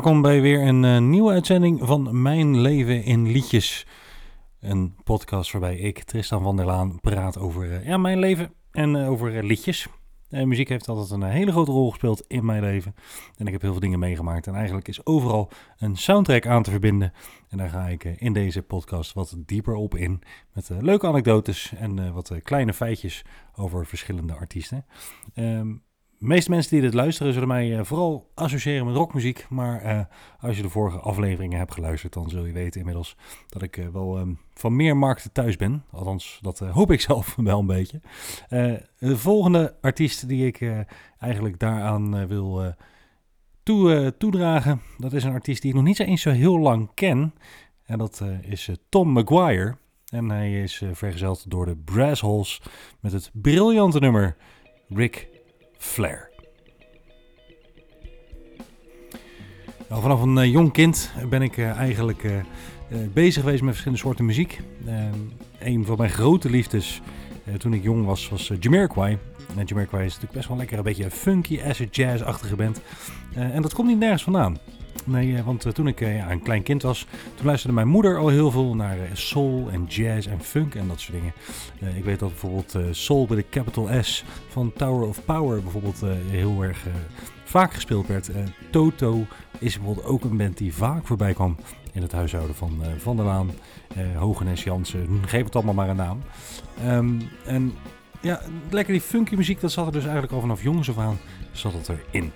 Welkom bij weer een uh, nieuwe uitzending van Mijn Leven in Liedjes. Een podcast waarbij ik, Tristan van der Laan, praat over uh, ja, mijn leven en uh, over liedjes. muziek heeft altijd een hele grote rol gespeeld in mijn leven. En ik heb heel veel dingen meegemaakt. En eigenlijk is overal een soundtrack aan te verbinden. En daar ga ik in deze podcast wat dieper op in. Met leuke anekdotes en wat kleine feitjes over verschillende artiesten. Um, de meeste mensen die dit luisteren zullen mij uh, vooral associëren met rockmuziek. Maar uh, als je de vorige afleveringen hebt geluisterd, dan zul je weten inmiddels dat ik uh, wel um, van meer markten thuis ben. Althans, dat hoop ik zelf wel een beetje. de volgende artiest die ik eigenlijk daaraan wil toe, toedragen, dat is een artiest die ik nog niet eens zo heel lang ken. En dat is Tom Maguire. En hij is vergezeld door de Brass Holes met het briljante nummer Rick Flair. Nou, vanaf een uh, jong kind ben ik uh, eigenlijk uh, bezig geweest met verschillende soorten muziek. een van mijn grote liefdes toen ik jong was, was Jamiroquai. En Jamiroquai is natuurlijk best wel lekker een beetje funky, acid jazz-achtige band. en dat komt niet nergens vandaan. Nee, eh, want eh, toen ik eh, een klein kind was, toen luisterde mijn moeder al heel veel naar soul en jazz en funk en dat soort dingen. ik weet dat bijvoorbeeld soul bij de capital S van Tower of Power bijvoorbeeld heel erg vaak gespeeld werd. Toto is bijvoorbeeld ook een band die vaak voorbij kwam in het huishouden van Van der Laan, Hogenes Jansen, hm, geef het allemaal maar een naam. Ehm, en ja, lekker die funky muziek, dat zat er dus eigenlijk al vanaf jongens af aan, zat het erin.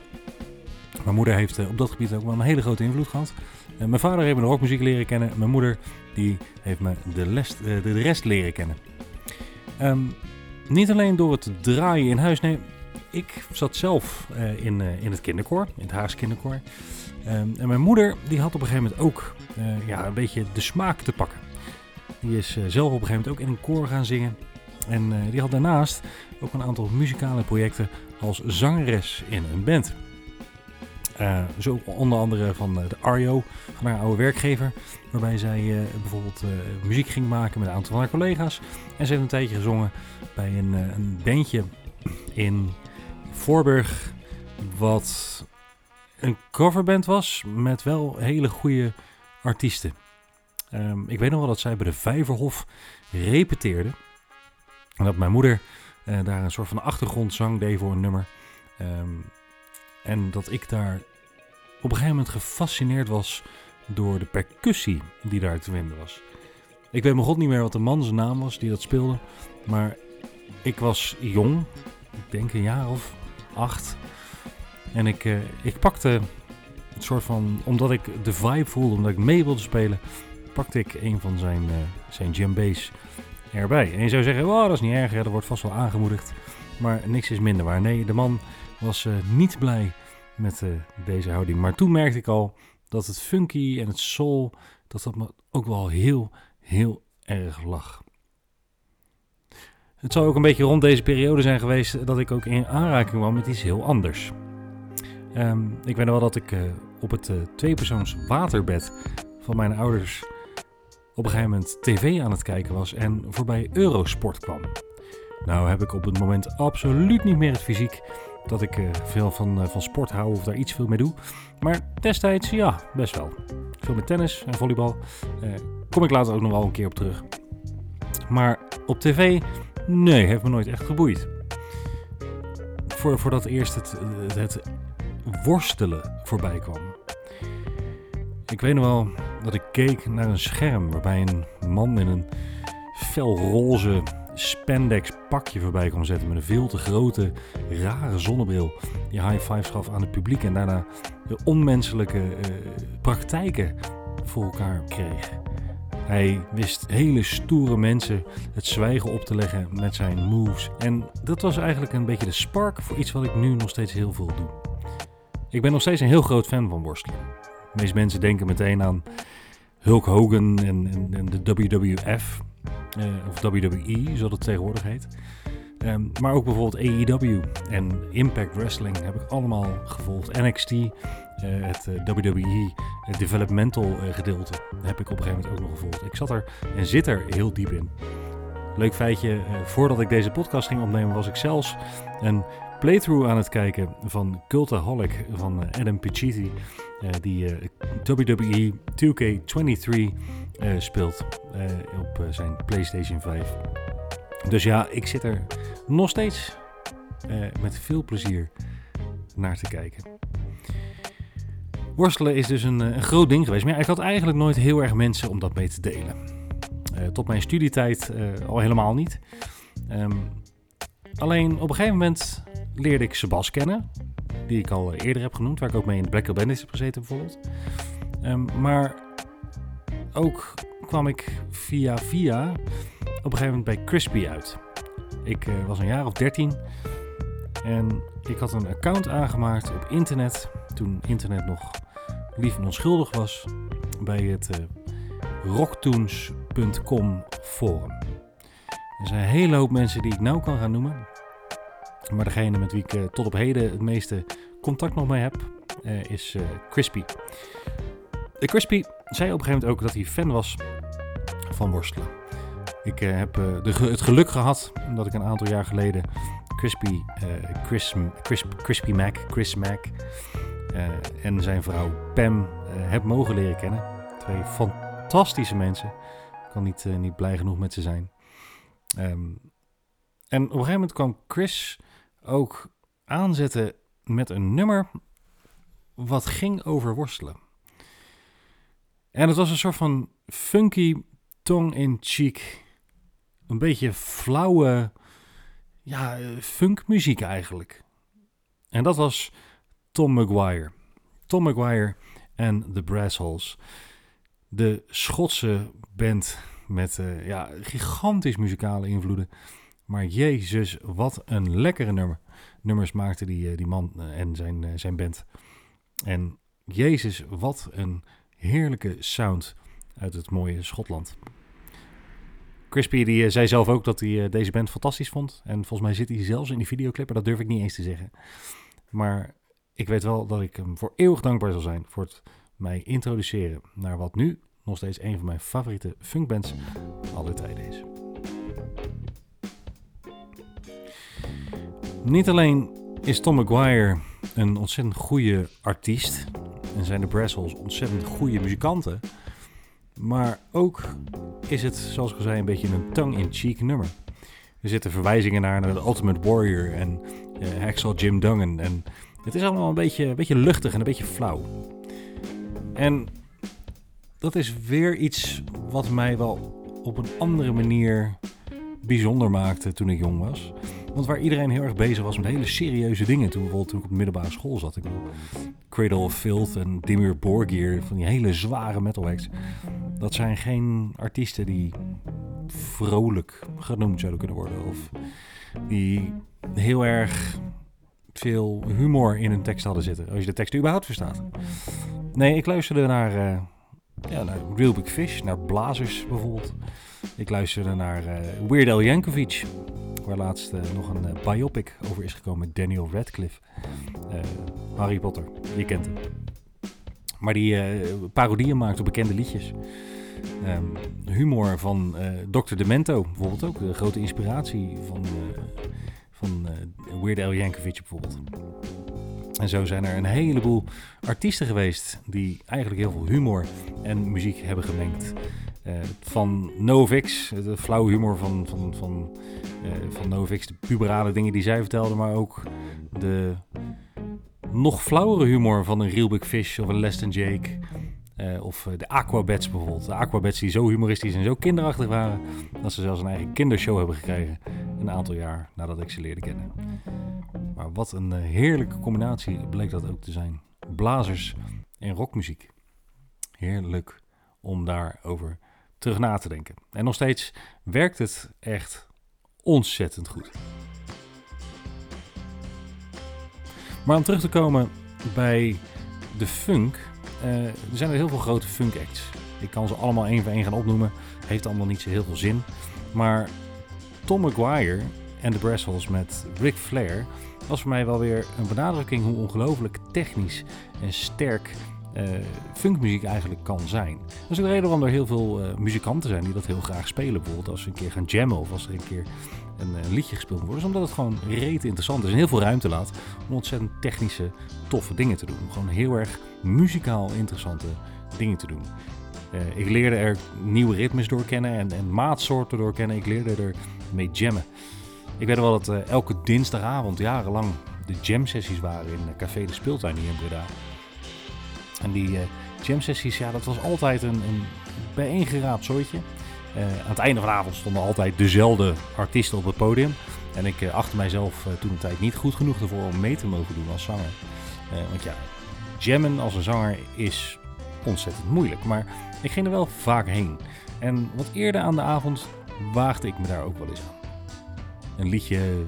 Mijn moeder heeft eh, op dat gebied ook wel een hele grote invloed gehad. Eh, mijn vader heeft me de rockmuziek leren kennen. Mijn moeder die heeft me de, les, eh, de rest leren kennen. Ehm, niet alleen door het draaien in huis. Nee, ik zat zelf in, in het kinderkoor, in het Haars kinderkoor. Ehm, en mijn moeder die had op een gegeven moment ook ja, een beetje de smaak te pakken. Die is zelf op een gegeven moment ook in een koor gaan zingen. En die had daarnaast ook een aantal muzikale projecten als zangeres in een band. Uh, zo onder andere van eh, de Arjo, van haar oude werkgever. Waarbij zij uh, bijvoorbeeld muziek ging maken met een aantal van haar collega's. En ze heeft een tijdje gezongen bij een, een bandje in Voorburg. Wat een coverband was met wel hele goede artiesten. Um, ik weet nog wel dat zij bij de Vijverhof repeteerde. En dat mijn moeder daar een soort van achtergrondzang deed voor een nummer. Um, en dat ik daar op een gegeven moment gefascineerd was door de percussie die daar te vinden was. Ik weet mijn god niet meer wat de man zijn naam was die dat speelde. Maar ik was jong, ik denk een jaar of acht. En ik, uh, ik pakte een soort van, omdat ik de vibe voelde, omdat ik mee wilde spelen, pakte ik een van zijn, uh, zijn djembe's erbij. En je zou zeggen, oh, dat is niet erg, hè, dat wordt vast wel aangemoedigd. Maar niks is minder waar. Nee, de man was uh, niet blij met uh, deze houding. Maar toen merkte ik al dat het funky en het soul, dat dat me ook wel heel, heel erg lag. Het zou ook een beetje rond deze periode zijn geweest dat ik ook in aanraking kwam met iets heel anders. Um, ik weet wel dat ik uh, op het uh, tweepersoons waterbed van mijn ouders op een gegeven moment tv aan het kijken was en voorbij Eurosport kwam. Nou heb ik op het moment absoluut niet meer het fysiek dat ik uh, veel van, uh, van sport hou of daar iets veel mee doe. Maar destijds, ja, best wel. Veel met tennis en volleybal. Uh, kom ik later ook nog wel een keer op terug. Maar op tv, nee, heeft me nooit echt geboeid. Voor, voordat eerst het, het worstelen voorbij kwam. Ik weet nog wel dat ik keek naar een scherm waarbij een man in een felroze spandex pakje voorbij kon zetten met een veel te grote, rare zonnebril. Die high fives gaf aan het publiek en daarna de onmenselijke uh, praktijken voor elkaar kreeg. Hij wist hele stoere mensen het zwijgen op te leggen met zijn moves. En dat was eigenlijk een beetje de spark voor iets wat ik nu nog steeds heel veel doe. Ik ben nog steeds een heel groot fan van worstelen. De meeste mensen denken meteen aan Hulk Hogan en, en, en de WWF. Uh, of WWE, zoals het tegenwoordig heet. Um, maar ook bijvoorbeeld AEW en Impact Wrestling heb ik allemaal gevolgd. NXT, eh, het eh, WWE, developmental gedeelte heb ik op een gegeven moment ook nog gevolgd. Ik zat er en zit er heel diep in. Leuk feitje, voordat ik deze podcast ging opnemen was ik zelfs een playthrough aan het kijken van Cultaholic van uh, Adam Pichiti. Uh, die uh, WWE 2K23 speelt op zijn PlayStation 5. Dus ja, ik zit er nog steeds met veel plezier naar te kijken. Worstelen is dus een, een, groot ding geweest. Maar ik had eigenlijk nooit heel erg mensen om dat mee te delen. tot mijn studietijd al helemaal niet. Um, alleen op een gegeven moment leerde ik Sebas kennen. Die ik al eerder heb genoemd. Waar ik ook mee in de Black Bandits heb gezeten bijvoorbeeld. Um, maar ook kwam ik via via op een gegeven moment bij Crispy uit. Ik uh, was een jaar of 13 en ik had een account aangemaakt op internet. Toen internet nog lief en onschuldig was. Bij het uh, rocktoons.com forum. Er zijn een hele hoop mensen die ik nou kan gaan noemen. Maar degene met wie ik uh, tot op heden het meeste contact nog mee heb, uh, is uh, Crispy. Crispy zei op een gegeven moment ook dat hij fan was van worstelen. Ik heb de, het geluk gehad dat ik een aantal jaar geleden Crispy, Chris, Crispy Mac, Chris Mac en zijn vrouw Pam heb mogen leren kennen. Twee fantastische mensen. Ik kan niet, niet blij genoeg met ze zijn. Um, en op een gegeven moment kwam Chris ook aanzetten met een nummer wat ging over worstelen. En het was een soort van funky, tong-in-cheek, een beetje flauwe, ja, funkmuziek eigenlijk. En dat was Tom Maguire. Tom Maguire en The Brassholes. De Schotse band met uh, ja, gigantisch muzikale invloeden. Maar jezus, wat een lekkere nummer. Nummers maakte die, eh, die man eh, en zijn, eh, zijn band. En jezus, wat een heerlijke sound uit het mooie Schotland. Crispy die zei zelf ook dat hij deze band fantastisch vond. En volgens mij zit hij zelfs in die videoclip, maar dat durf ik niet eens te zeggen. Maar ik weet wel dat ik hem voor eeuwig dankbaar zal zijn voor het mij introduceren naar wat nu nog steeds een van mijn favoriete funkbands aller tijden is. Niet alleen is Tom Maguire een ontzettend goede artiest en zijn de Brassholes ontzettend goede muzikanten, maar ook is het, zoals ik al zei, een beetje een tongue-in-cheek nummer. Er zitten verwijzingen naar, naar de Ultimate Warrior en uh, Jim Duggan en het is allemaal een beetje, een beetje luchtig en een beetje flauw. En dat is weer iets wat mij wel op een andere manier bijzonder maakte toen ik jong was. Want waar iedereen heel erg bezig was met hele serieuze dingen. Toen, bijvoorbeeld toen ik op de middelbare school zat. Ik bedoel, Cradle of Filth en Dimir Borgir. Van die hele zware metalheads. Dat zijn geen artiesten die vrolijk genoemd zouden kunnen worden. Of die heel erg veel humor in hun tekst hadden zitten. Als je de tekst überhaupt verstaat. Nee, ik luisterde naar, uh, ja, naar Real Big Fish, naar Blazers bijvoorbeeld. Ik luisterde naar uh, Weird Al Yankovic waar laatst uh, nog een uh, biopic over is gekomen Daniel Radcliffe. Uh, Harry Potter, je kent hem. Maar die parodieën maakt op bekende liedjes. Um, humor van Dr. Demento, bijvoorbeeld ook. De grote inspiratie van, van Weird Al Yankovic bijvoorbeeld. En zo zijn er een heleboel artiesten geweest die eigenlijk heel veel humor en muziek hebben gemengd. Uh, van Novix, de flauwe humor van, van, van van Novix, de puberale dingen die zij vertelde, maar ook de nog flauwere humor van een Real Big Fish of een Less Than Jake. Uh, of de Aquabats bijvoorbeeld. De Aquabats die zo humoristisch en zo kinderachtig waren, dat ze zelfs een eigen kindershow hebben gekregen. Een aantal jaar nadat ik ze leerde kennen. Maar wat een heerlijke combinatie bleek dat ook te zijn. Blazers en rockmuziek. Heerlijk om daarover terug na te denken. En nog steeds werkt het echt ontzettend goed. Maar om terug te komen bij de funk. Uh, er zijn er heel veel grote funk acts. Ik kan ze allemaal één voor één gaan opnoemen. Heeft allemaal niet zo heel veel zin. Maar Tom Maguire en de Brassholes met Ric Flair was voor mij wel weer een benadrukking hoe ongelooflijk technisch en sterk funkmuziek eigenlijk kan zijn. Dat is ook de reden waarom er heel veel muzikanten zijn die dat heel graag spelen. Bijvoorbeeld als ze een keer gaan jammen of als er een keer een, een liedje gespeeld wordt. Dus omdat het gewoon reet interessant is en heel veel ruimte laat om ontzettend technische, toffe dingen te doen. Om gewoon heel erg muzikaal interessante dingen te doen. Ik leerde er nieuwe ritmes door kennen en, en maatsoorten door kennen. Ik leerde er mee jammen. Ik weet wel dat elke dinsdagavond jarenlang de jam sessies waren in Café de Speeltuin hier in Breda. En die uh, jam sessies, ja, dat was altijd een, een bijeengeraapt soortje. aan het einde van de avond stonden altijd dezelfde artiesten op het podium. En ik achtte mijzelf toen een tijd niet goed genoeg ervoor om mee te mogen doen als zanger. want ja, jammen als een zanger is ontzettend moeilijk. Maar ik ging er wel vaak heen. En wat eerder aan de avond waagde ik me daar ook wel eens aan. Een liedje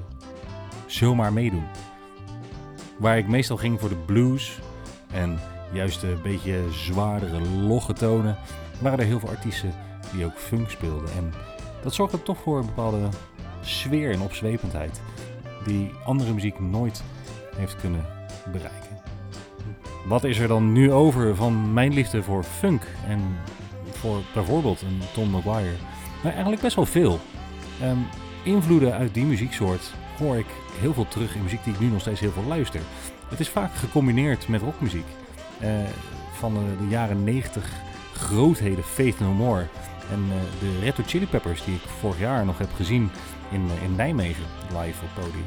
zomaar meedoen. Waar ik meestal ging voor de blues en juist een beetje zwaardere, logge tonen, waren er heel veel artiesten die ook funk speelden. En dat zorgde toch voor een bepaalde sfeer en opzwependheid die andere muziek nooit heeft kunnen bereiken. Wat is er dan nu over van mijn liefde voor funk en voor bijvoorbeeld een Tom Maguire? Nou, eigenlijk best wel veel. Um, invloeden uit die muzieksoort hoor ik heel veel terug in muziek die ik nu nog steeds heel veel luister. Het is vaak gecombineerd met rockmuziek. Uh, van de, de, jaren 90 grootheden Faith No More en uh, de Red Hot Chili Peppers die ik vorig jaar nog heb gezien in, in Nijmegen live op podium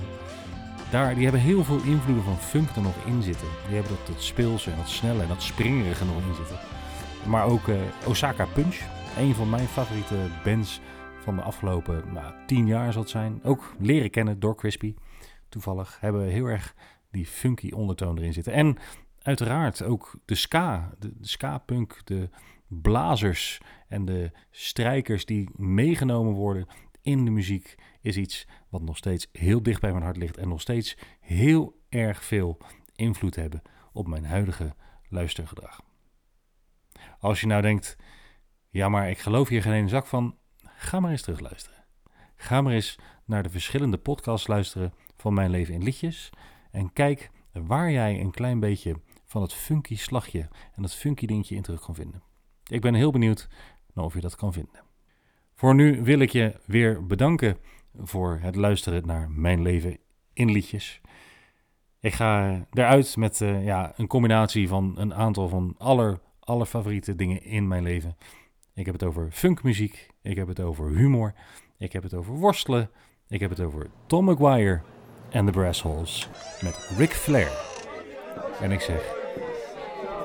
daar, die hebben heel veel invloeden van funk er nog in zitten. Die hebben dat, dat speelse en dat snelle en dat springerige nog in zitten. Maar ook Osaka Punch, een van mijn favoriete bands van de afgelopen nou, tien jaar zal het zijn. Ook leren kennen door Crispy. Toevallig hebben heel erg die funky ondertoon erin zitten. En uiteraard ook de ska, de, ska-punk, de blazers en de strijkers die meegenomen worden in de muziek is iets wat nog steeds heel dicht bij mijn hart ligt en nog steeds heel erg veel invloed hebben op mijn huidige luistergedrag. Als je nou denkt, ja maar ik geloof hier geen ene zak van, ga maar eens terug luisteren. Ga maar eens naar de verschillende podcasts luisteren van Mijn Leven in Liedjes en kijk waar jij een klein beetje van het funky slagje en dat funky dingetje in terug kan vinden. Ik ben heel benieuwd of je dat kan vinden. Voor nu wil ik je weer bedanken voor het luisteren naar mijn leven in liedjes. Ik ga eruit met uh, ja, een combinatie van een aantal van aller, aller favoriete dingen in mijn leven. Ik heb het over funkmuziek, ik heb het over humor, ik heb het over worstelen, ik heb het over Tom Maguire en de Brass Holes met Ric Flair. En ik zeg